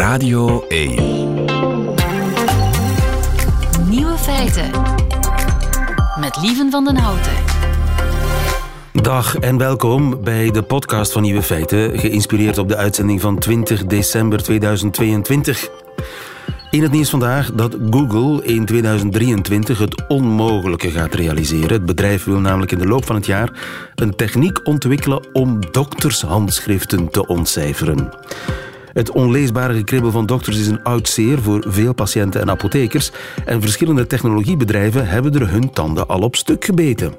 Radio 1. Nieuwe feiten. Met Lieven van den Houten. Dag en welkom bij de podcast van Nieuwe Feiten, geïnspireerd op de uitzending van 20 december 2022. In het nieuws vandaag dat Google in 2023 het onmogelijke gaat realiseren. Het bedrijf wil namelijk in de loop van het jaar een techniek ontwikkelen om doktershandschriften te ontcijferen. Het onleesbare gekribbel van dokters is een oud zeer voor veel patiënten en apothekers en verschillende technologiebedrijven hebben er hun tanden al op stuk gebeten.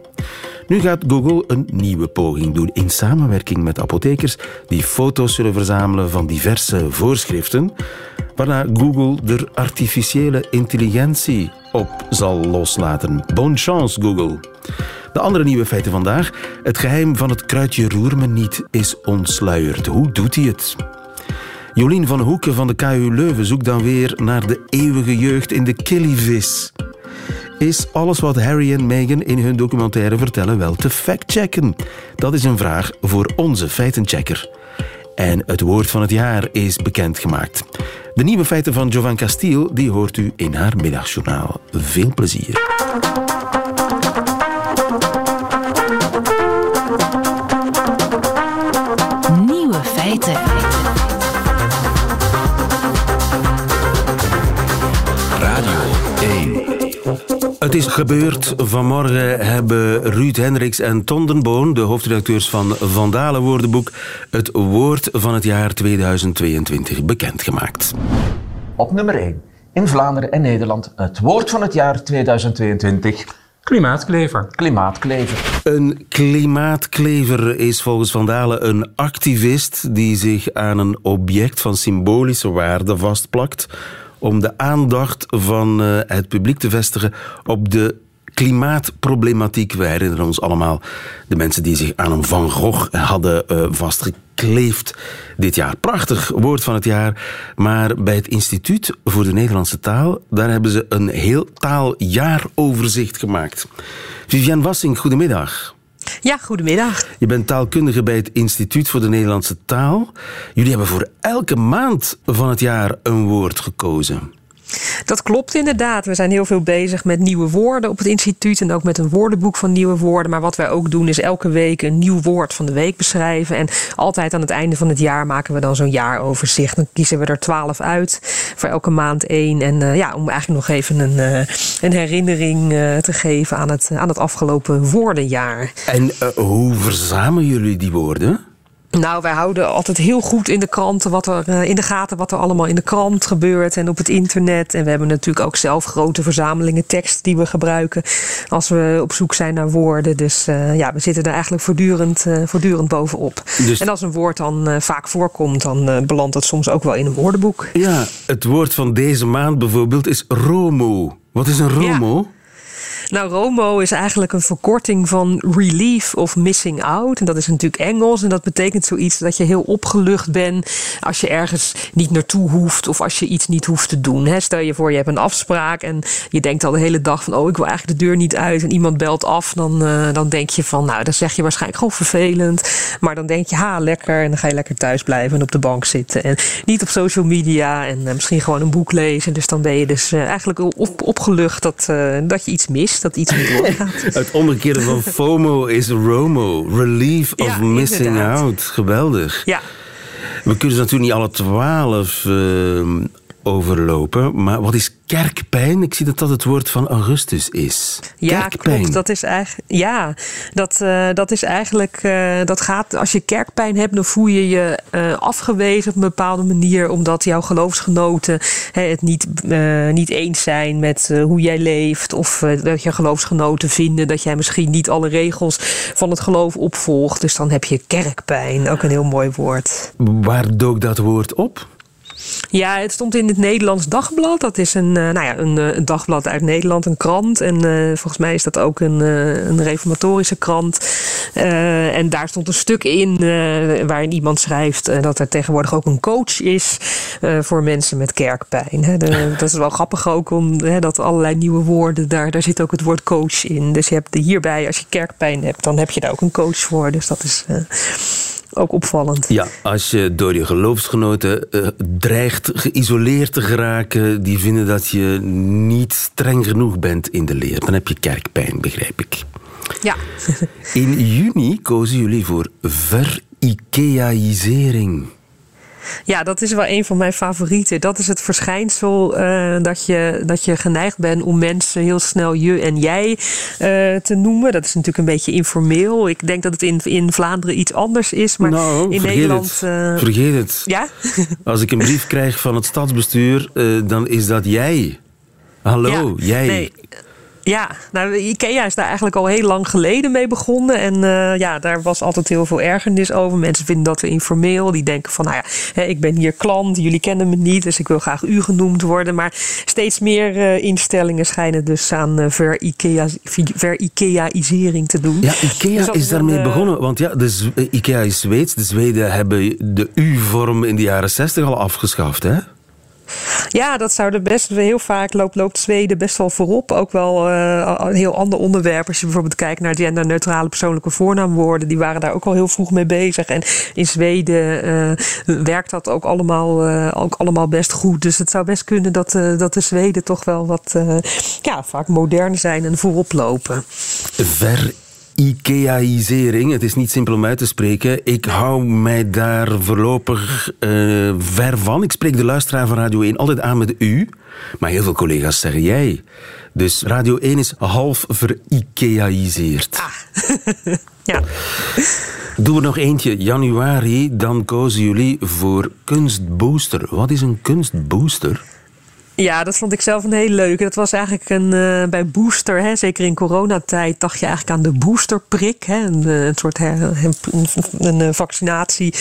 Nu gaat Google een nieuwe poging doen in samenwerking met apothekers die foto's zullen verzamelen van diverse voorschriften, waarna Google er artificiële intelligentie op zal loslaten. Bonne chance, Google. De andere nieuwe feiten vandaag. Het geheim van het kruidje roer me niet is ontsluierd. Hoe doet hij het? Jolien van Hoeken van de KU Leuven zoekt dan weer naar de eeuwige jeugd in de killivis. Is alles wat Harry en Meghan in hun documentaire vertellen wel te factchecken? Dat is een vraag voor onze feitenchecker. En het woord van het jaar is bekendgemaakt. De nieuwe feiten van Jovan Castiel die hoort u in haar middagjournaal. Veel plezier. Het is gebeurd. Vanmorgen hebben Ruud Hendricks en Ton den Boon, de hoofdredacteurs van Vandalen Woordenboek, het woord van het jaar 2022 bekendgemaakt. Op nummer 1. In Vlaanderen en Nederland het woord van het jaar 2022. Klimaatklever. Klimaatklever. Een klimaatklever is volgens Vandalen een activist die zich aan een object van symbolische waarde vastplakt om de aandacht van eh, het publiek te vestigen op de klimaatproblematiek. We herinneren ons allemaal de mensen die zich aan een Van Gogh hadden eh, vastgekleefd dit jaar. Prachtig woord van het jaar. Maar bij het Instituut voor de Nederlandse Taal, daar hebben ze een heel taaljaaroverzicht gemaakt. Viviane Wassing, goedemiddag. Ja, goedemiddag. Je bent taalkundige bij het Instituut voor de Nederlandse Taal. Jullie hebben voor elke maand van het jaar een woord gekozen. Dat klopt inderdaad. We zijn heel veel bezig met nieuwe woorden op het instituut en ook met een woordenboek van nieuwe woorden. Maar wat wij ook doen is elke week een nieuw woord van de week beschrijven. En altijd aan het einde van het jaar maken we dan zo'n jaaroverzicht. Dan kiezen we er twaalf uit voor elke maand één. En uh, ja, om eigenlijk nog even een, uh, een herinnering uh, te geven aan het, aan het afgelopen woordenjaar. En hoe verzamelen jullie die woorden? Nou, wij houden altijd heel goed in de kranten wat er in de gaten wat er allemaal in de krant gebeurt en op het internet. En we hebben natuurlijk ook zelf grote verzamelingen tekst die we gebruiken als we op zoek zijn naar woorden. Dus uh, ja, we zitten er eigenlijk voortdurend, uh, voortdurend bovenop. Dus... En als een woord dan vaak voorkomt, dan belandt het soms ook wel in een woordenboek. Ja, het woord van deze maand bijvoorbeeld is romo. Wat is een romo? Ja. Nou, ROMO is eigenlijk een verkorting van relief of missing out. En dat is natuurlijk Engels. En dat betekent zoiets dat je heel opgelucht bent als je ergens niet naartoe hoeft of als je iets niet hoeft te doen. Stel je voor, je hebt een afspraak en je denkt al de hele dag van, oh, ik wil eigenlijk de deur niet uit en iemand belt af. Dan, uh, dan denk je van, nou, dan zeg je waarschijnlijk gewoon vervelend. Maar dan denk je, ha, lekker. En dan ga je lekker thuis blijven en op de bank zitten. En niet op social media en uh, misschien gewoon een boek lezen. Dus dan ben je dus uh, eigenlijk op, opgelucht dat, dat je iets mist dat iets niet doorgaat. Het omgekeerde van FOMO is ROMO. Relief of Ja, missing inderdaad. out. Geweldig. Ja. We kunnen ze natuurlijk niet alle twaalf eh, overlopen. Maar wat is kerkpijn? Ik zie dat dat het woord van Augustus is. Ja, kerkpijn. klopt. Dat is eigenlijk, ja, dat, uh, dat is eigenlijk, uh, dat gaat, als je kerkpijn hebt, dan voel je je uh, afgewezen op een bepaalde manier, omdat jouw geloofsgenoten hè, het niet, niet eens zijn met hoe jij leeft, of dat je geloofsgenoten vinden dat jij misschien niet alle regels van het geloof opvolgt. Dus dan heb je kerkpijn, ook een heel mooi woord. Waar dook dat woord op? Ja, het stond in het Nederlands Dagblad. Dat is een, uh, nou ja, een, uh, een, dagblad uit Nederland, een krant. En uh, volgens mij is dat ook een, een reformatorische krant. en daar stond een stuk in waarin iemand schrijft dat er tegenwoordig ook een coach is voor mensen met kerkpijn. De, dat is wel grappig ook, om, hè, dat allerlei nieuwe woorden, daar, daar zit ook het woord coach in. Dus je hebt hierbij, als je kerkpijn hebt, dan heb je daar ook een coach voor. Dus dat is ook opvallend. Ja, als je door je geloofsgenoten uh, dreigt geïsoleerd te geraken, die vinden dat je niet streng genoeg bent in de leer. Dan heb je kerkpijn, begrijp ik. Ja. In juni kozen jullie voor ver-Ikeaïsering. Ja, dat is wel een van mijn favorieten. Dat is het verschijnsel uh, dat, je, dat je geneigd bent om mensen heel snel je en jij uh, te noemen. Dat is natuurlijk een beetje informeel. Ik denk dat het in, in Vlaanderen iets anders is. Maar nou, in Nederland. Het. Uh, vergeet het. Ja? Als ik een brief krijg van het stadsbestuur, dan is dat jij. Hallo, ja, jij. Nee. Ja, nou, IKEA is daar eigenlijk al heel lang geleden mee begonnen. En uh, ja, daar was altijd heel veel ergernis over. Mensen vinden dat te informeel. Die denken van, nou ja, hè, ik ben hier klant, jullie kennen me niet, dus ik wil graag u genoemd worden. Maar steeds meer uh, instellingen schijnen dus aan uh, ver-IKEA-isering te doen. Ja, IKEA dus is daarmee een, begonnen. Want ja, de IKEA is Zweeds. De Zweden hebben de U-vorm in de jaren 60 al afgeschaft, hè? Ja, dat zouden best heel vaak loopt, loopt Zweden best wel voorop. Ook wel een heel ander onderwerp. Als je bijvoorbeeld kijkt naar genderneutrale persoonlijke voornaamwoorden, die waren daar ook al heel vroeg mee bezig. En in Zweden uh, werkt dat ook allemaal, uh, ook allemaal best goed. Dus het zou best kunnen dat, dat de Zweden toch wel wat ja, vaak modern zijn en voorop lopen. Ver Ikeaïsering. Het is niet simpel om uit te spreken. Ik hou mij daar voorlopig uh, ver van. Ik spreek de luisteraar van Radio 1 altijd aan met u. Maar heel veel collega's zeggen jij. Dus Radio 1 is half ver-Ikeaïseerd. Ah. ja. Doen we nog eentje. Januari, dan kozen jullie voor kunstbooster. Wat is een kunstbooster? Ja, dat vond ik zelf een hele leuke. Dat was eigenlijk een, uh, bij booster, hè, zeker in coronatijd, dacht je eigenlijk aan de boosterprik. Hè, een, eh, soort een, een, eh, vaccinatie,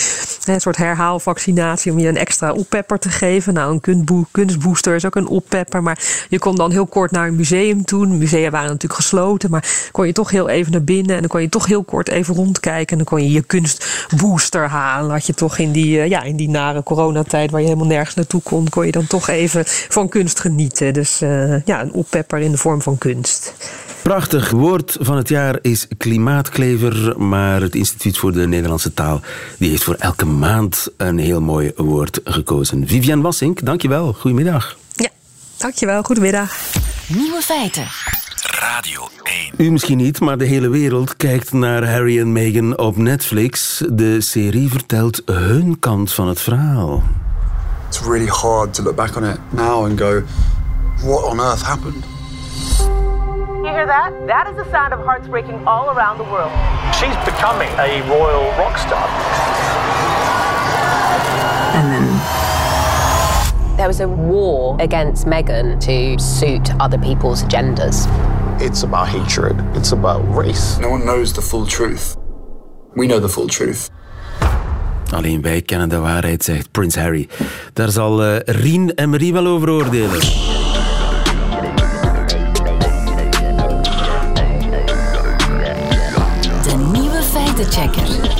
een soort herhaalvaccinatie om je een extra oppepper te geven. Nou, een kunstbooster is ook een oppepper, maar je kon dan heel kort naar een museum toe. Musea waren natuurlijk gesloten, maar kon je toch heel even naar binnen en dan kon je toch heel kort even rondkijken en dan kon je je kunstbooster halen. Had je toch in die, uh, ja, in die nare coronatijd waar je helemaal nergens naartoe kon, kon je dan toch even van kunst genieten. Dus uh, ja, een oppepper in de vorm van kunst. Prachtig. Woord van het jaar is klimaatklever. Maar het Instituut voor de Nederlandse Taal die heeft voor elke maand een heel mooi woord gekozen. Vivian Wassink, dankjewel. Goedemiddag. Ja, dankjewel. Goedemiddag. Nieuwe feiten. Radio 1. U misschien niet, maar de hele wereld kijkt naar Harry en Meghan op Netflix. De serie vertelt hun kant van het verhaal. It's really hard to look back on it now and go, what on earth happened? You hear that? That is the sound of hearts breaking all around the world. She's becoming a royal rock star. And then there was a war against Meghan to suit other people's agendas. It's about hatred. It's about race. No one knows the full truth. We know the full truth. Alleen wij kennen de waarheid, zegt Prins Harry. Daar zal uh, Rien en Marie wel over oordelen. De nieuwe feitenchecker.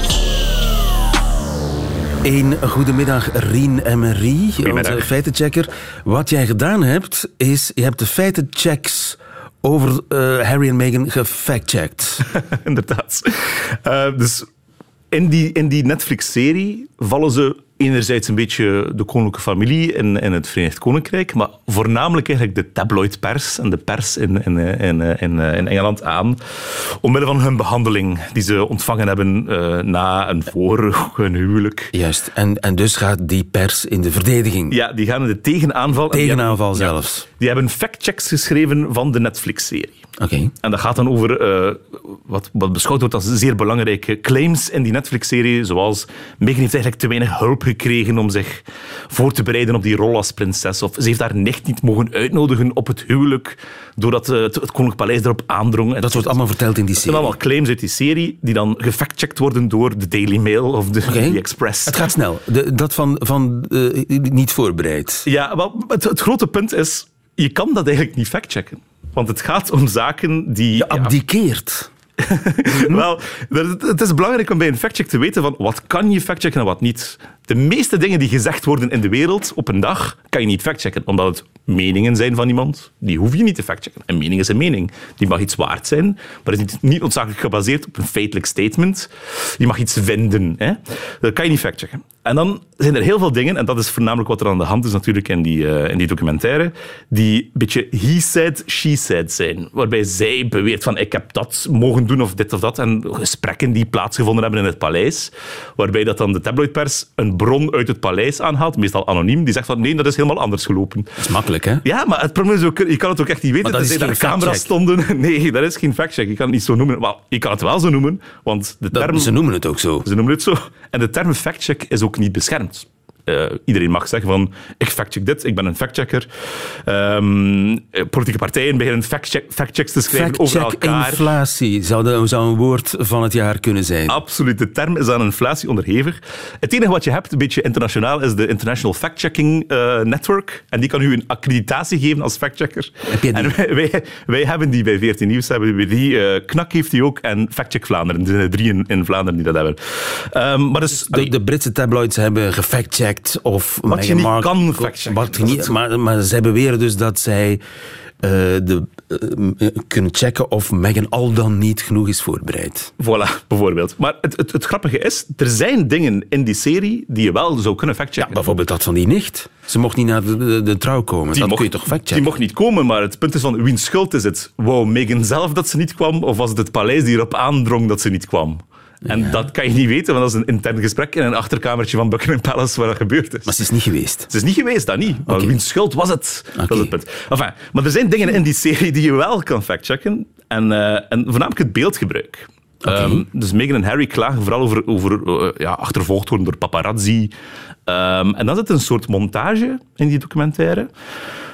Een goedemiddag, Rien en Marie, onze feitenchecker. Wat jij gedaan hebt, is je hebt de feitenchecks over uh, Harry en Meghan gefactcheckt. Inderdaad. Uh, dus in die, in die Netflix-serie vallen ze enerzijds een beetje de koninklijke familie in, in het Verenigd Koninkrijk, maar voornamelijk eigenlijk de tabloidpers en de pers in, in, in, in, in Engeland aan, omwille van hun behandeling die ze ontvangen hebben uh, na en voor hun huwelijk. Juist, en, en dus gaat die pers in de verdediging. Ja, die gaan in de tegenaanval. Tegenaanval die hebben, zelfs. Ja, die hebben factchecks geschreven van de Netflix-serie. Okay. En dat gaat dan over uh, wat, wat beschouwd wordt als zeer belangrijke claims in die Netflix-serie, zoals Meghan heeft eigenlijk te weinig hulp gekregen om zich voor te bereiden op die rol als prinses. Of ze heeft haar nicht niet mogen uitnodigen op het huwelijk, doordat uh, het, het Koninklijk Paleis erop aandrong. Dat wordt allemaal verteld in die serie. Dat zijn allemaal claims uit die serie, die dan gefactcheckt worden door de Daily Mail of de okay. Express. Het gaat snel. De, dat van, van uh, niet voorbereid. Ja, wel, het, het grote punt is, je kan dat eigenlijk niet factchecken. Want het gaat om zaken die... Je abdikeert. Wel, het is belangrijk om bij een factcheck te weten van wat kan je factchecken en wat niet. De meeste dingen die gezegd worden in de wereld op een dag, kan je niet factchecken, omdat het meningen zijn van iemand. Die hoef je niet te factchecken. Een mening is een mening. Die mag iets waard zijn, maar is niet, niet noodzakelijk gebaseerd op een feitelijk statement. Je mag iets vinden. Hè? Dat kan je niet factchecken. En dan zijn er heel veel dingen, en dat is voornamelijk wat er aan de hand is natuurlijk in die, uh, in die documentaire, die een beetje he said, she said zijn. Waarbij zij beweert van ik heb dat mogen doen of dit of dat. En gesprekken die plaatsgevonden hebben in het paleis. Waarbij dat dan de tabloidpers een bron uit het paleis aanhaalt, meestal anoniem, die zegt van nee, dat is helemaal anders gelopen. Dat is makkelijk, hè? Ja, maar het probleem is ook, je kan het ook echt niet weten. Maar dat er is geen camera's factcheck. stonden. Nee, dat is geen factcheck. Je kan het niet zo noemen. Wel, je kan het wel zo noemen, want de Dat- term... ze noemen het ook zo. Ze noemen het zo. En de term factcheck is ook niet beschermd. Eh, iedereen mag zeggen van, ik factcheck dit, ik ben een factchecker. Ehm, eh, politieke partijen beginnen factcheck, factchecks te schrijven over Factcheck elkaar. inflatie zou, een woord van het jaar kunnen zijn. Absoluut. De term is aan inflatie onderhevig. Het enige wat je hebt, een beetje internationaal, is de International Fact Checking eh, Network. En die kan u een accreditatie geven als factchecker. En wij, wij, wij hebben die bij 14 Nieuws. Hebben we die. eh, Knak heeft die ook. En Factcheck Vlaanderen. Er zijn er drie in, in Vlaanderen die dat hebben. Ehm, maar dus, De, de Britse tabloids hebben gefactcheckt of Wat je niet kan factchecken. wat niet- maar, maar zij beweren dus dat zij eh, de, eh, kunnen checken of Meghan al dan niet genoeg is voorbereid. Voilà, bijvoorbeeld. Maar het, het, het grappige is, er zijn dingen in die serie die je wel zou kunnen factchecken. Bijvoorbeeld dat van die nicht. Ze mocht niet naar de, de, de trouw komen. dat mocht, kun je toch Die factchecken? mocht niet komen, maar het punt is van wiens schuld is het? Wou Meghan zelf dat ze niet kwam, of was het het paleis die erop aandrong dat ze niet kwam? En dat kan je niet weten, want dat is een intern gesprek in een achterkamertje van Buckingham Palace waar dat gebeurd is. Maar ze is niet geweest. Het is niet geweest, dat niet. Maar Oké. wiens schuld was het? Dat is het punt. Enfin, maar er zijn dingen in die serie die je wel kan factchecken. En, eh, en voornamelijk het beeldgebruik. Ehm, dus Meghan en Harry klagen vooral over, over eh, ja, achtervolgd worden door paparazzi. Ehm, en dan zit een soort montage in die documentaire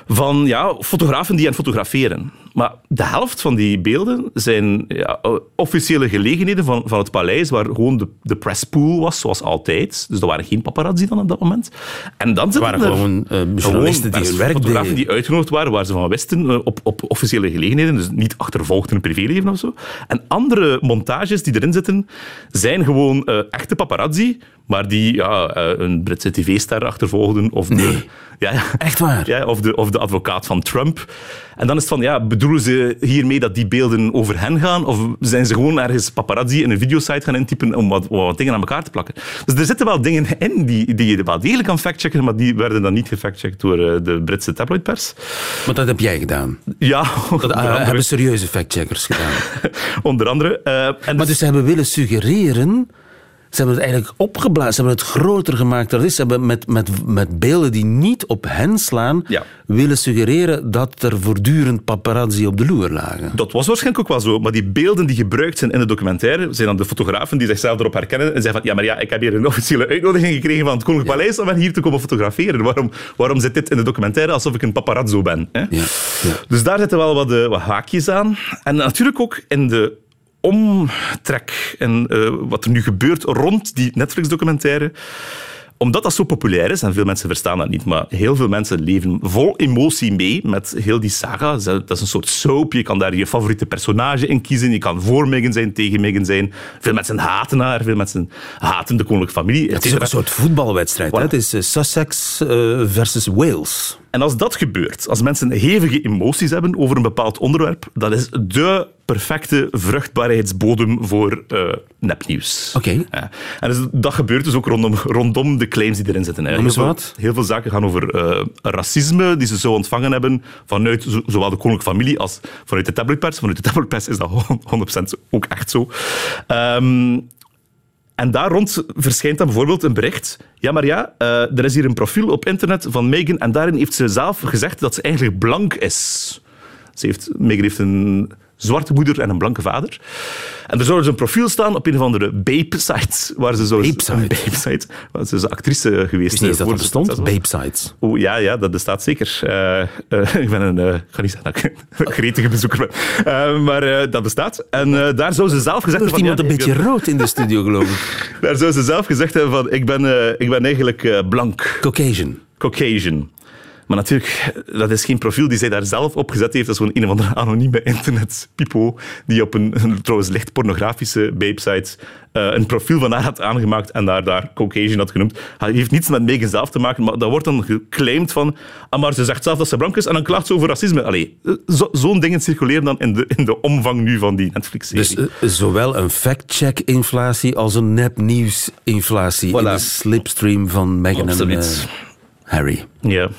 van ja, fotografen die aan het fotograferen. Maar de helft van die beelden zijn ja, eh, officiële gelegenheden van, van het paleis, waar gewoon de, de presspool was, zoals altijd. Dus er waren geen paparazzi dan op dat moment. En dan Er zitten waren gewoon eh, journalisten die hun werk fotografen deden. die uitgenodigd waren, waar ze van wisten, eh, op, op officiële gelegenheden, dus niet achtervolgd in een privéleven of zo. En andere montages die erin zitten, zijn gewoon eh, echte paparazzi, maar die ja, eh, een Britse tv-ster achtervolgden. Of de, ja, ja. Echt waar? Ja, of, de, of de advocaat van Trump. En dan is het van, ja, bedoelen ze hiermee dat die beelden over hen gaan? Of zijn ze gewoon ergens paparazzi in een videosite gaan intypen om wat, wat dingen aan elkaar te plakken? Dus er zitten wel dingen in die, die je wel degelijk kan factchecken, maar die werden dan niet gefactcheckt door eh, de Britse tabloidpers. Maar dat heb jij gedaan. Ja, Dat eh, andere. hebben serieuze factcheckers gedaan. Onder andere. en Maar dus- dus ze hebben willen suggereren. Ze hebben het eigenlijk opgeblazen. Ze hebben het groter gemaakt dan het is. Ze hebben met, met, met beelden die niet op hen slaan. Ja. willen suggereren dat er voortdurend paparazzi op de loer lagen. Dat was waarschijnlijk ook wel zo, maar die beelden die gebruikt zijn in de documentaire zijn dan de fotografen die zichzelf erop herkennen en zeggen van ja, maar ja, ik heb hier een officiële uitnodiging gekregen van het Koninklijk Paleis om hier te komen fotograferen. Waarom, waarom zit dit in de documentaire alsof ik een paparazzo ben? Hè? Ja, ja. Dus daar zitten wel wat, eh, wat haakjes aan. En natuurlijk ook in de omtrek en eh, wat er nu gebeurt rond die Netflix-documentaire. Omdat dat zo populair is, en veel mensen verstaan dat niet, maar heel veel mensen leven vol emotie mee met heel die saga. Dat is een soort soap. Je kan daar je favoriete personage in kiezen. Je kan voor Meghan zijn, tegen Meghan zijn. Veel mensen haten haar, veel mensen haten de koninklijke familie. Het is ook een soort voetbalwedstrijd. Het is eh, Sussex eh, versus Wales. En als dat gebeurt, als mensen hevige emoties hebben over een bepaald onderwerp, dat is de perfecte vruchtbaarheidsbodem voor eh, nepnieuws. Oké. Ja. En dus dat gebeurt dus ook rondom, rondom de claims die erin zitten. hè. Heel, veel, wat. heel veel zaken gaan over eh, racisme die ze zo ontvangen hebben vanuit zo- zowel de koninklijke familie als vanuit de tabloidpers. Vanuit de tabloidpers is dat 100% ook echt zo. Ehm, en daar rond verschijnt dan bijvoorbeeld een bericht. Ja, maar ja, eh, er is hier een profiel op internet van Meghan en daarin heeft ze zelf gezegd dat ze eigenlijk blank is. Ze heeft, Meghan heeft een zwarte moeder en een blanke vader. En er zou dus een profiel staan op een of andere babe-site. Waar ze zo Babe-site? Waar ze is actrice geweest. Wist eh, dat bestond. Babe sites. Oh, ja, ja, dat bestaat zeker. Eh, eh, ik ben een... eh, ik ga niet zeggen dat ik een gretige bezoeker ben. Maar dat bestaat. En daar zou ze zelf gezegd Er hebben... iemand een beetje ik rood in de studio, geloof ik. Daar zou ze zelf gezegd hebben van... Ik ben, ik ben eigenlijk blank. Caucasian. Caucasian. Maar natuurlijk, dat is geen profiel die zij daar zelf op gezet heeft. Dat is gewoon een of andere anonieme internetpipo die op een, een trouwens licht pornografische babesite uh, een profiel van haar had aangemaakt en daar, daar Caucasian had genoemd. Hij heeft niets met Megan zelf te maken, maar dat wordt dan geclaimd van ah, maar ze zegt zelf dat ze blank is en dan klaagt ze over racisme. Allee, zo, zo'n dingen circuleren dan in de, in de omvang nu van die Netflix-serie. Dus uh, zowel een fact-check-inflatie als een nepnieuws-inflatie voilà. in de slipstream van Meghan en uh, Harry. Ja.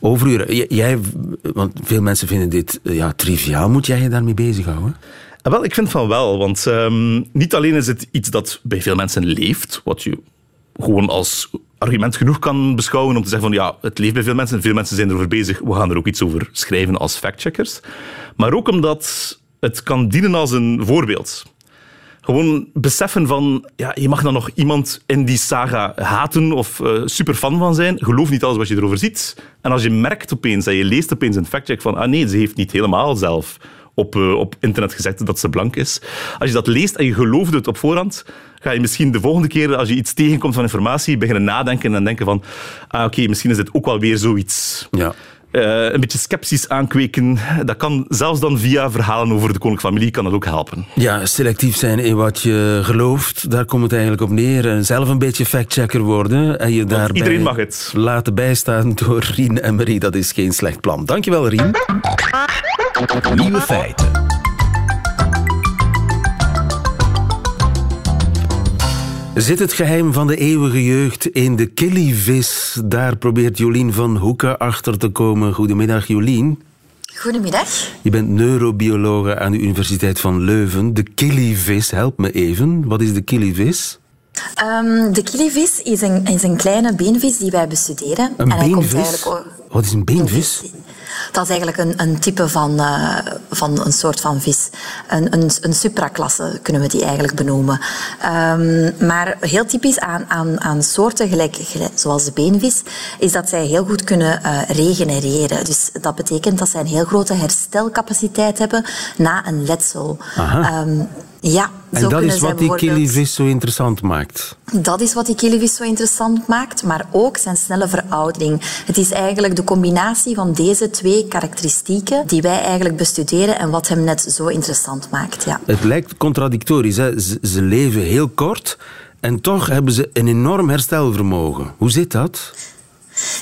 Overuren. Jij, want veel mensen vinden dit ja, triviaal. Moet jij je daarmee bezighouden? Wel, ik vind van wel, want um, niet alleen is het iets dat bij veel mensen leeft, wat je gewoon als argument genoeg kan beschouwen om te zeggen van ja, het leeft bij veel mensen, veel mensen zijn erover bezig, we gaan er ook iets over schrijven als factcheckers. Maar ook omdat het kan dienen als een voorbeeld. Gewoon beseffen van, ja, je mag dan nog iemand in die saga haten of uh, super fan van zijn. Geloof niet alles wat je erover ziet. En als je merkt opeens, en je leest opeens een factcheck van, ah nee, ze heeft niet helemaal zelf op, uh, op internet gezegd dat ze blank is. Als je dat leest en je gelooft het op voorhand, ga je misschien de volgende keer als je iets tegenkomt van informatie beginnen nadenken en denken van ah, oké, misschien is dit ook wel weer zoiets. Ja. Uh, een beetje sceptisch aankweken. Dat kan zelfs dan via verhalen over de koninklijke familie kan dat ook helpen. Ja, selectief zijn in wat je gelooft, daar komt het eigenlijk op neer. En zelf een beetje factchecker worden. En je daarbij iedereen mag het. laten bijstaan door Rien en Marie. Dat is geen slecht plan. Dankjewel, Rien. Nieuwe feiten. Zit het geheim van de eeuwige jeugd in de killivis? Daar probeert Jolien van Hoeken achter te komen. Goedemiddag, Jolien. Goedemiddag. Je bent neurobiologe aan de Universiteit van Leuven. De killivis, help me even. Wat is de killivis? Um, de killivis is een, is een kleine beenvis die wij bestuderen. Een en beenvis? Wat is een beenvis? beenvis? Dat is eigenlijk een, een type van, uh, van een soort van vis. Een, een, een supraklasse kunnen we die eigenlijk benoemen. Um, maar heel typisch aan, aan, aan soorten gelijk, zoals de beenvis is dat zij heel goed kunnen uh, regenereren. Dus dat betekent dat zij een heel grote herstelcapaciteit hebben na een letsel. Um, ja, en dat is wat die killivis zo interessant maakt? Dat is wat die killivis zo interessant maakt, maar ook zijn snelle veroudering. Het is eigenlijk de combinatie van deze twee karakteristieken die wij eigenlijk bestuderen en wat hem net zo interessant maakt. Ja. Het lijkt contradictorisch. Hè? Ze, ze leven heel kort en toch hebben ze een enorm herstelvermogen. Hoe zit dat?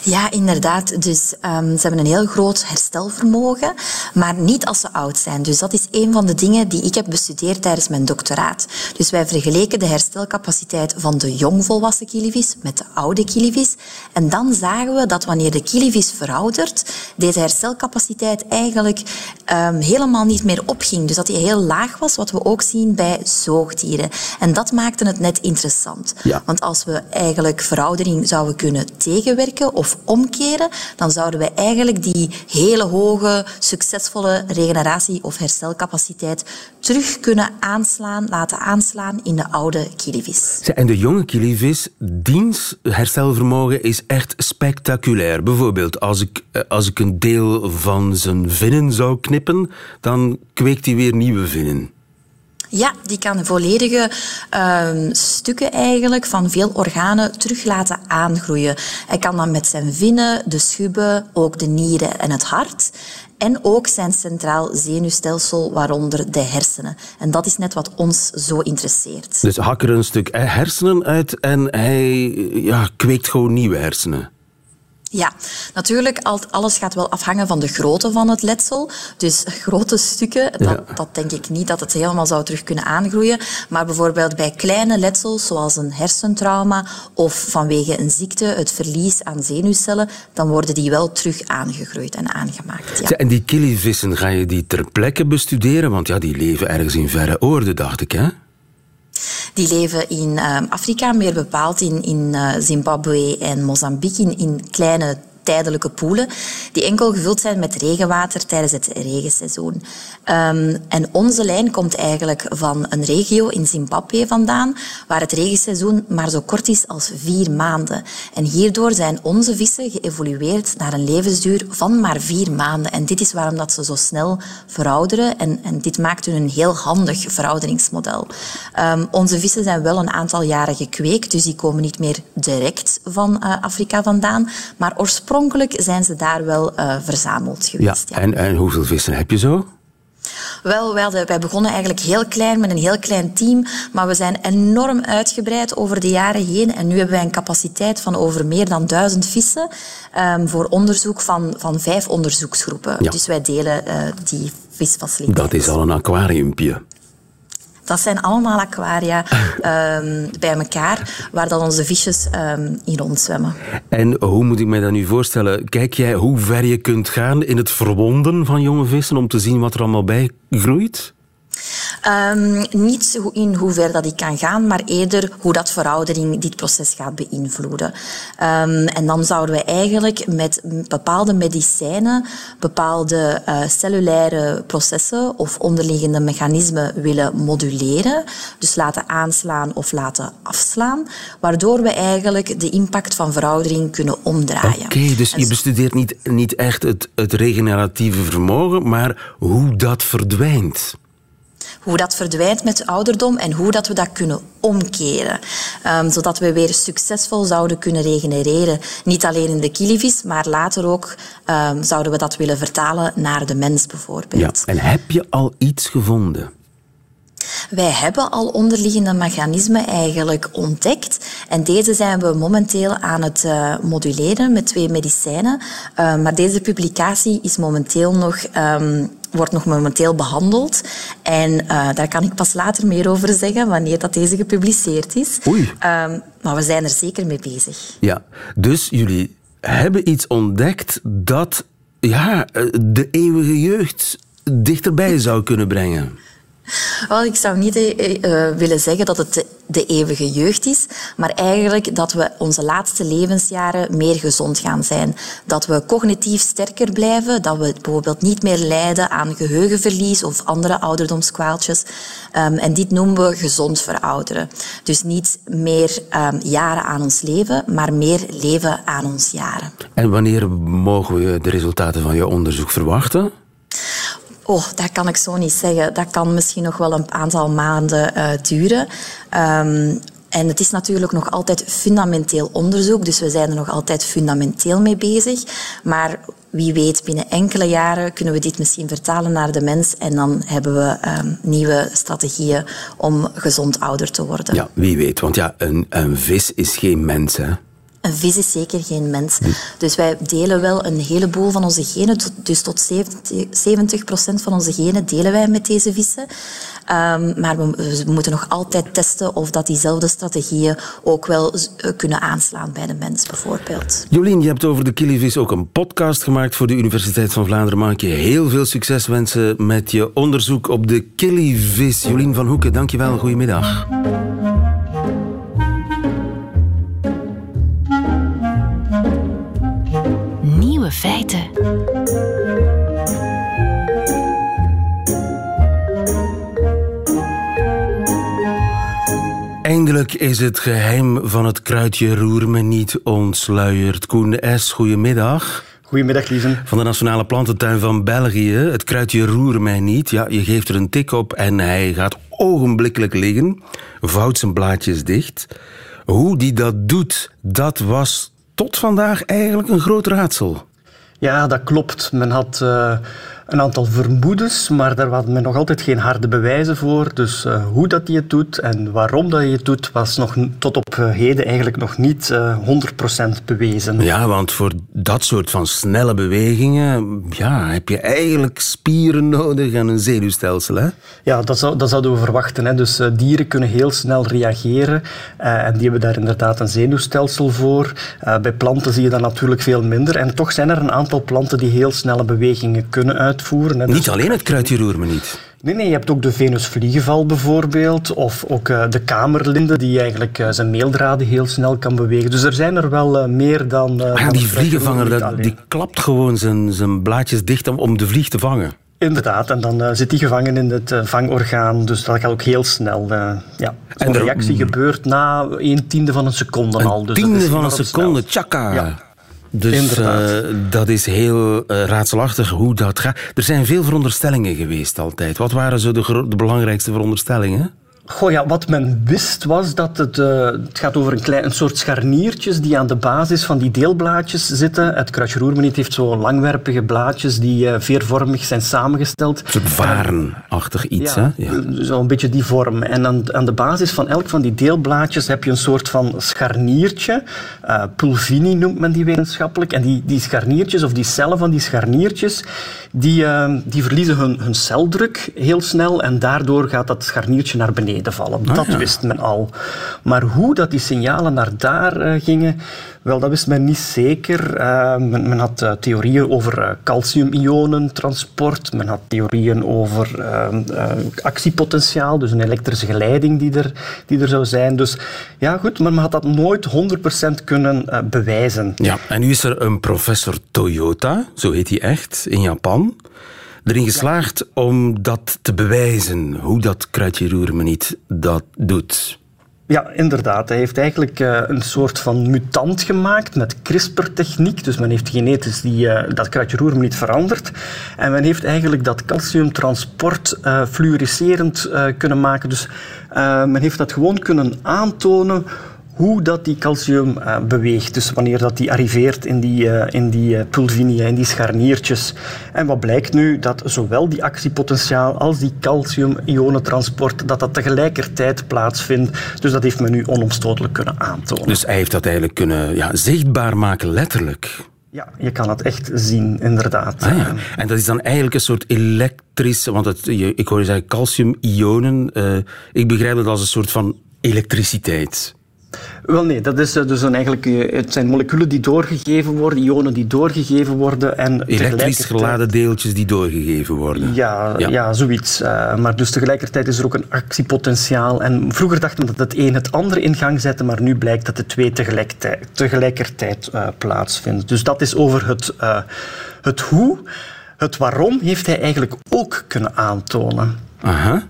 Ja, inderdaad. Dus um, ze hebben een heel groot herstelvermogen, maar niet als ze oud zijn. Dus dat is een van de dingen die ik heb bestudeerd tijdens mijn doctoraat. Dus wij vergeleken de herstelcapaciteit van de jongvolwassen kilivis met de oude kilivis. En dan zagen we dat wanneer de kilivis veroudert, deze herstelcapaciteit eigenlijk um, helemaal niet meer opging. Dus dat die heel laag was, wat we ook zien bij zoogdieren. En dat maakte het net interessant. Ja. Want als we eigenlijk veroudering zouden kunnen tegenwerken, of omkeren, dan zouden we eigenlijk die hele hoge, succesvolle regeneratie- of herstelcapaciteit terug kunnen aanslaan, laten aanslaan in de oude kilivis. En de jonge kilivis, diens herstelvermogen is echt spectaculair. Bijvoorbeeld, als ik, eh, als ik een deel van zijn vinnen zou knippen, dan kweekt hij weer nieuwe vinnen. Ja, die kan volledige uh, stukken eigenlijk van veel organen terug laten aangroeien. Hij kan dan met zijn vinnen, de schubben, ook de nieren en het hart. En ook zijn centraal zenuwstelsel, waaronder de hersenen. En dat is net wat ons zo interesseert. Dus hak er een stuk hersenen uit en hij ja, kweekt gewoon nieuwe hersenen. Ja, natuurlijk, alles gaat wel afhangen van de grootte van het letsel. Dus grote stukken, dat, ja. dat denk ik niet dat het helemaal zou terug kunnen aangroeien. Maar bijvoorbeeld bij kleine letsels, zoals een hersentrauma of vanwege een ziekte, het verlies aan zenuwcellen, dan worden die wel terug aangegroeid en aangemaakt. Ja. En die killivissen, ga je die ter plekke bestuderen? Want ja, die leven ergens in verre oorden, dacht ik, hè? Die leven in uh, Afrika, meer bepaald in, in uh, Zimbabwe en Mozambique, in kleine tijdelijke poelen die enkel gevuld zijn met regenwater tijdens het regenseizoen. Um, en onze lijn komt eigenlijk van een regio in Zimbabwe vandaan, waar het regenseizoen maar zo kort is als vier maanden. En hierdoor zijn onze vissen geëvolueerd naar een levensduur van maar vier maanden. En dit is waarom dat ze zo snel verouderen en, en dit maakt hun een heel handig verouderingsmodel. Um, onze vissen zijn wel een aantal jaren gekweekt, dus die komen niet meer direct van uh, Afrika vandaan, maar oorspronkelijk oorspronkelijk zijn ze daar wel uh, verzameld geweest. Ja. En, en hoeveel vissen heb je zo? Wel, wij, hadden, wij begonnen eigenlijk heel klein met een heel klein team, maar we zijn enorm uitgebreid over de jaren heen. En nu hebben wij een capaciteit van over meer dan duizend vissen um, voor onderzoek van, van vijf onderzoeksgroepen. Ja. Dus wij delen uh, die visfaciliteiten. Dat is al een aquariumpje. Dat zijn allemaal aquaria um, bij elkaar, waar dan onze visjes um, in rondzwemmen. En hoe moet ik mij dat nu voorstellen? Kijk jij hoe ver je kunt gaan in het verwonden van jonge vissen om te zien wat er allemaal bij groeit? Um, niet in hoever dat ik kan gaan, maar eerder hoe dat veroudering dit proces gaat beïnvloeden. Um, en dan zouden we eigenlijk met bepaalde medicijnen bepaalde uh, cellulaire processen of onderliggende mechanismen willen moduleren. Dus laten aanslaan of laten afslaan, waardoor we eigenlijk de impact van veroudering kunnen omdraaien. Oké, okay, dus je bestudeert niet, niet echt het, het regeneratieve vermogen, maar hoe dat verdwijnt hoe dat verdwijnt met ouderdom en hoe dat we dat kunnen omkeren. Um, zodat we weer succesvol zouden kunnen regenereren. Niet alleen in de kilivis, maar later ook um, zouden we dat willen vertalen naar de mens bijvoorbeeld. Ja, en heb je al iets gevonden? Wij hebben al onderliggende mechanismen eigenlijk ontdekt. En deze zijn we momenteel aan het uh, moduleren met twee medicijnen. Uh, maar deze publicatie is momenteel nog um, wordt nog momenteel behandeld. En uh, daar kan ik pas later meer over zeggen, wanneer dat deze gepubliceerd is. Oei. Um, maar we zijn er zeker mee bezig. Ja, dus jullie hebben iets ontdekt dat ja, de eeuwige jeugd dichterbij zou kunnen brengen. Wel, ik zou niet uh, willen zeggen dat het de eeuwige jeugd is, maar eigenlijk dat we onze laatste levensjaren meer gezond gaan zijn. Dat we cognitief sterker blijven, dat we bijvoorbeeld niet meer lijden aan geheugenverlies of andere ouderdomskwaaltjes. Um, en dit noemen we gezond verouderen. Dus niet meer um, jaren aan ons leven, maar meer leven aan ons jaren. En wanneer mogen we de resultaten van je onderzoek verwachten? Oh, dat kan ik zo niet zeggen. Dat kan misschien nog wel een aantal maanden uh, duren. Um, en het is natuurlijk nog altijd fundamenteel onderzoek, dus we zijn er nog altijd fundamenteel mee bezig. Maar wie weet, binnen enkele jaren kunnen we dit misschien vertalen naar de mens en dan hebben we um, nieuwe strategieën om gezond ouder te worden. Ja, wie weet. Want ja, een, een vis is geen mens, hè? Een vis is zeker geen mens. Dus wij delen wel een heleboel van onze genen. Dus tot 70 procent van onze genen delen wij met deze vissen. Um, maar we, we, moeten nog altijd testen of dat diezelfde strategieën ook wel eh, kunnen aanslaan bij de mens, bijvoorbeeld. Jolien, je hebt over de killivis ook een podcast gemaakt voor de Universiteit van Vlaanderen. Mag ik je heel veel succes wensen met je onderzoek op de killivis. Jolien van Hoeken, dankjewel. Goedemiddag. Feiten. Eindelijk is het geheim van het kruidje roer me niet ontsluierd. Koen S., goedemiddag. Goedemiddag, Lieven. Van de Nationale Plantentuin van België. Het kruidje roer mij niet. Ja, je geeft er een tik op en hij gaat ogenblikkelijk liggen. Vouwt zijn blaadjes dicht. Hoe die dat doet, dat was tot vandaag eigenlijk een groot raadsel. Ja, dat klopt. Men had uh, een aantal vermoedens, maar daar had men nog altijd geen harde bewijzen voor. Dus uh, hoe dat hij het doet en waarom dat hij het doet, was nog tot op eh, heden eigenlijk nog niet uh, 100% bewezen. Ja, want voor dat soort van snelle bewegingen ja, heb je eigenlijk spieren nodig en een zenuwstelsel. Hè? Ja, dat, zou, dat zouden we verwachten. Hè. Dus dieren kunnen heel snel reageren en die hebben daar inderdaad een zenuwstelsel voor. bij planten zie je dat natuurlijk veel minder. En toch zijn er een aantal planten die heel snelle bewegingen kunnen uitvoeren uitvoeren. Niet alleen het kruidje roer me niet. Nee, nee, je hebt ook de venusvliegenval bijvoorbeeld, of ook uh, de kamerlinde die eigenlijk uh, zijn meeldraden heel snel kan bewegen. Dus er zijn er wel uh, meer dan... ah, dan die vliegenvanger, die klapt gewoon zijn, zijn blaadjes dicht om, om de vlieg te vangen. Inderdaad, en dan uh, zit die gevangen in het uh, vangorgaan, dus dat gaat ook heel snel. Uh, ja. En de reactie gebeurt na een tiende van een seconde een al. Dus tiende van een seconde, tjaka. Ja. Dus uh, dat is heel uh, raadselachtig hoe dat gaat. Er zijn veel veronderstellingen geweest altijd. Wat waren zo de, de belangrijkste veronderstellingen? Goh, ja, wat men wist was dat het, uh, het gaat over een, klein, een soort scharniertjes die aan de basis van die deelblaadjes zitten. Het kruidje heeft zo langwerpige blaadjes die uh, veervormig zijn samengesteld. Een varenachtig iets, ja, hè? Ja. Zo een beetje die vorm. En aan, aan, de basis van elk van die deelblaadjes heb je een soort van scharniertje. Uh, pulvini noemt men die wetenschappelijk. En die, die scharniertjes, of die cellen van die scharniertjes, die, die verliezen hun, hun celdruk heel snel en daardoor gaat dat scharniertje naar beneden vallen. Ah, dat wist men al. Maar hoe dat die signalen naar daar uh, gingen, wel, dat wist men niet zeker. Uh, men, men, had uh, theorieën over calciumionentransport. Men had theorieën over actiepotentiaal, dus een elektrische geleiding die er, die er zou zijn. Dus ja, goed, maar men had dat nooit 100% kunnen bewijzen. Ja, en nu is er een professor Toyota, zo heet hij echt, in Japan erin geslaagd om dat te bewijzen, hoe dat kruidje niet dat doet. Ja, inderdaad. Hij heeft eigenlijk uh, een soort van mutant gemaakt met CRISPR-techniek. Dus men heeft genetisch die, uh, dat kruidje niet veranderd. En men heeft eigenlijk dat calciumtransport uh, fluoriserend kunnen maken. Dus men heeft dat gewoon kunnen aantonen hoe dat die calcium uh, beweegt. Dus wanneer dat die arriveert in die, uh, in die uh, pulvinia, in die scharniertjes. En wat blijkt nu? Dat zowel die actiepotentiaal als die calcium-ionentransport, dat dat tegelijkertijd plaatsvindt. Dus dat heeft men nu onomstotelijk kunnen aantonen. Dus hij heeft dat eigenlijk kunnen ja, zichtbaar maken, letterlijk. Ja, je kan het echt zien, inderdaad. Ah, ja. En dat is dan eigenlijk een soort elektrische... Want het, ik hoor je zeggen calcium-ionen. ik begrijp het als een soort van elektriciteit. Wel nee, dat is eh, dus een eigenlijk, eh, het zijn moleculen die doorgegeven worden, ionen die doorgegeven worden. En Elektrisch geladen deeltjes die doorgegeven worden. Ja, ja. zoiets. Uh, maar dus tegelijkertijd is er ook een actiepotentiaal. En vroeger dachten we dat het een het andere in gang zette, maar nu blijkt dat de twee tegelijkertijd, tegelijkertijd uh, plaatsvinden. Dus dat is over het, uh, het hoe. Het waarom heeft hij eigenlijk ook kunnen aantonen. Aha.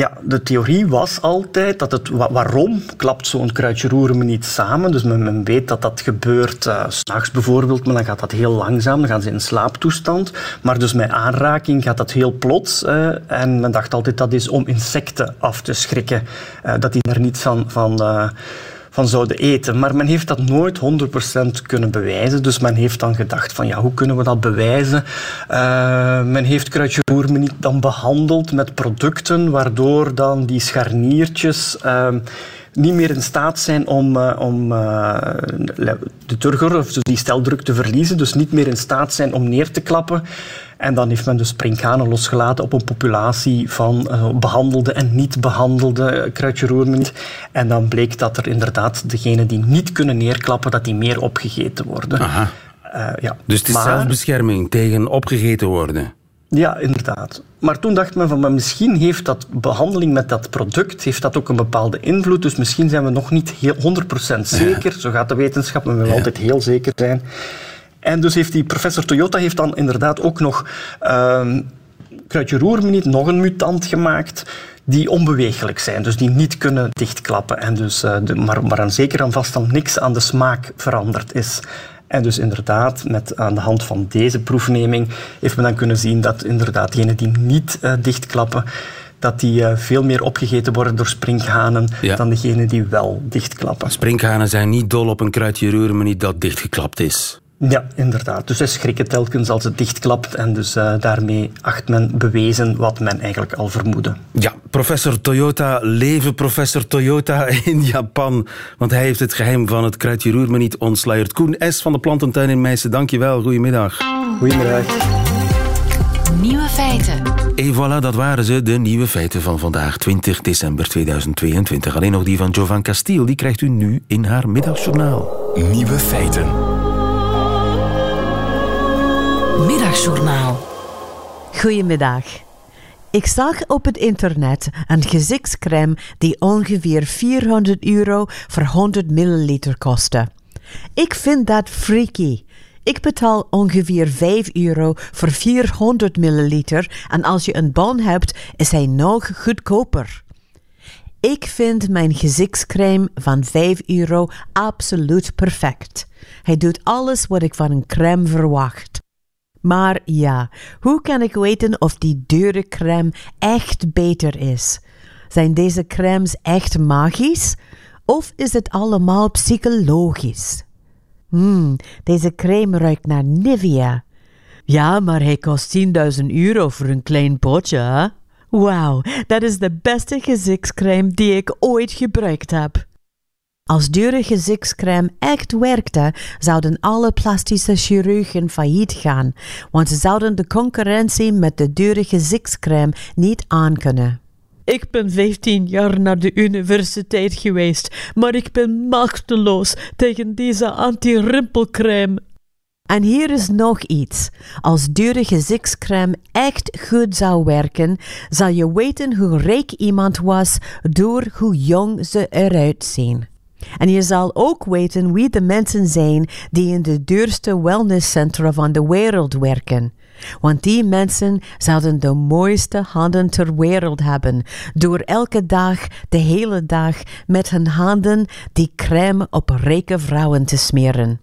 Ja, de theorie was altijd dat het... Waarom klapt zo'n kruidje roeren niet samen? Dus men, men weet dat dat gebeurt uh, s'nachts bijvoorbeeld, maar dan gaat dat heel langzaam. Dan gaan ze in slaaptoestand. Maar dus met aanraking gaat dat heel plots. Uh, en men dacht altijd dat is om insecten af te schrikken. Uh, dat die er niet van... van zouden eten. Maar men heeft dat nooit 100% kunnen bewijzen. Dus men heeft dan gedacht van ja, hoe kunnen we dat bewijzen? Uh, men heeft kruidje niet dan behandeld met producten waardoor dan die scharniertjes... Uh, niet meer in staat zijn om, uh, om uh, de turger, of die steldruk te verliezen, dus niet meer in staat zijn om neer te klappen. En dan heeft men dus sprinkhanen losgelaten op een populatie van uh, behandelde en niet behandelde kruidje En dan bleek dat er inderdaad degenen die niet kunnen neerklappen, dat die meer opgegeten worden. Aha. ja. Dus het is maar, zelfbescherming tegen opgegeten worden? Ja, inderdaad. Maar toen dacht men van, maar misschien heeft dat behandeling met dat product heeft dat ook een bepaalde invloed. Dus misschien zijn we nog niet heel 100% zeker. Zo gaat de wetenschap, maar we willen altijd heel zeker zijn. En dus heeft die professor Toyota heeft dan inderdaad ook nog uh, kruidje roermeniet, nog een mutant gemaakt die onbeweeglijk zijn, dus die niet kunnen dichtklappen. En dus, uh, de, maar, maar aan zeker en vast dan niks aan de smaak veranderd is. En dus inderdaad, met, aan de hand van deze proefneming heeft men dan kunnen zien dat inderdaad diegenen die niet uh, dichtklappen, dat die uh, veel meer opgegeten worden door sprinkhanen ja. dan degenen die wel dichtklappen. Sprinkhanen zijn niet dol op een kruidje maar niet dat dichtgeklapt is. Ja, inderdaad. Dus zij schrikken telkens als het dichtklapt en dus uh, daarmee acht men bewezen wat men eigenlijk al vermoedde. Ja, professor Toyota, leven professor Toyota in Japan. Want hij heeft het geheim van het kruidje roer me niet ontsluierd. Koen S. van de Plantentuin in Meissen, dankjewel. Goedemiddag. Goedemiddag. Nieuwe feiten. En voilà, dat waren ze, de nieuwe feiten van vandaag, 20 december 2022. Alleen nog die van Jovan Castiel, die krijgt u nu in haar middagjournaal. Nieuwe feiten. Middagjournaal. Goedemiddag. Ik zag op het internet een gezichtscrème die ongeveer 400 euro voor 100 milliliter kostte. Ik vind dat freaky. Ik betaal ongeveer 5 euro voor 400 milliliter en als je een bon hebt, is hij nog goedkoper. Ik vind mijn gezichtscrème van 5 euro absoluut perfect. Hij doet alles wat ik van een crème verwacht. Maar ja, hoe kan ik weten of die dure crème echt beter is? Zijn deze crèmes echt magisch? Of is het allemaal psychologisch? Hmm, deze crème ruikt naar Nivea. Ja, maar hij kost 10.000 euro voor een klein potje? Wauw, dat is de beste gezichtscrème die ik ooit gebruikt heb. Als dure gezichtscrème echt werkte, zouden alle plastische chirurgen failliet gaan, want ze zouden de concurrentie met de dure gezichtscrème niet aankunnen. Ik ben 15 jaar naar de universiteit geweest, maar ik ben machteloos tegen deze anti-rimpelcrème. En hier is nog iets. Als dure gezichtscrème echt goed zou werken, zal je weten hoe rijk iemand was door hoe jong ze eruit zien. En je zal ook weten wie de mensen zijn die in de duurste wellnesscentra van de wereld werken. Want die mensen zouden de mooiste handen ter wereld hebben, door elke dag, de hele dag, met hun handen die crème op rijke vrouwen te smeren.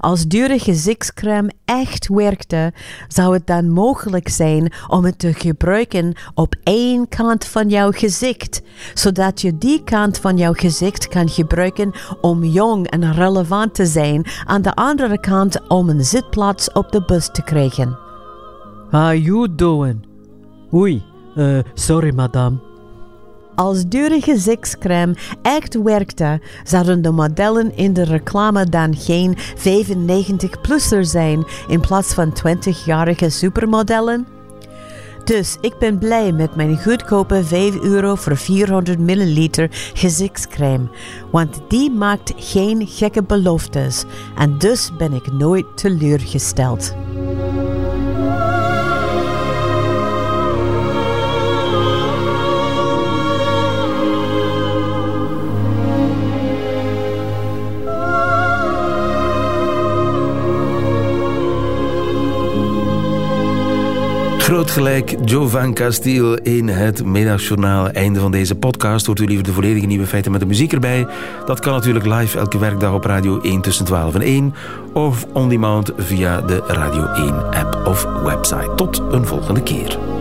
Als dure gezichtscrème echt werkte, zou het dan mogelijk zijn om het te gebruiken op één kant van jouw gezicht, zodat je die kant van jouw gezicht kan gebruiken om jong en relevant te zijn, aan de andere kant om een zitplaats op de bus te krijgen. How you doing? Oei, uh, sorry madame. Als dure gezichtscrème echt werkte, zouden de modellen in de reclame dan geen 95-plusser zijn in plaats van 20-jarige supermodellen? Dus ik ben blij met mijn goedkope 5 euro voor 400 milliliter gezichtscrème, want die maakt geen gekke beloftes en dus ben ik nooit teleurgesteld. Groot gelijk Jovan Castiel in het middagjournaal. Einde van deze podcast. Hoort u liever de volledige nieuwe feiten met de muziek erbij? Dat kan natuurlijk live elke werkdag op Radio 1 tussen 12 en 1. Of on demand via de Radio 1 app of website. Tot een volgende keer.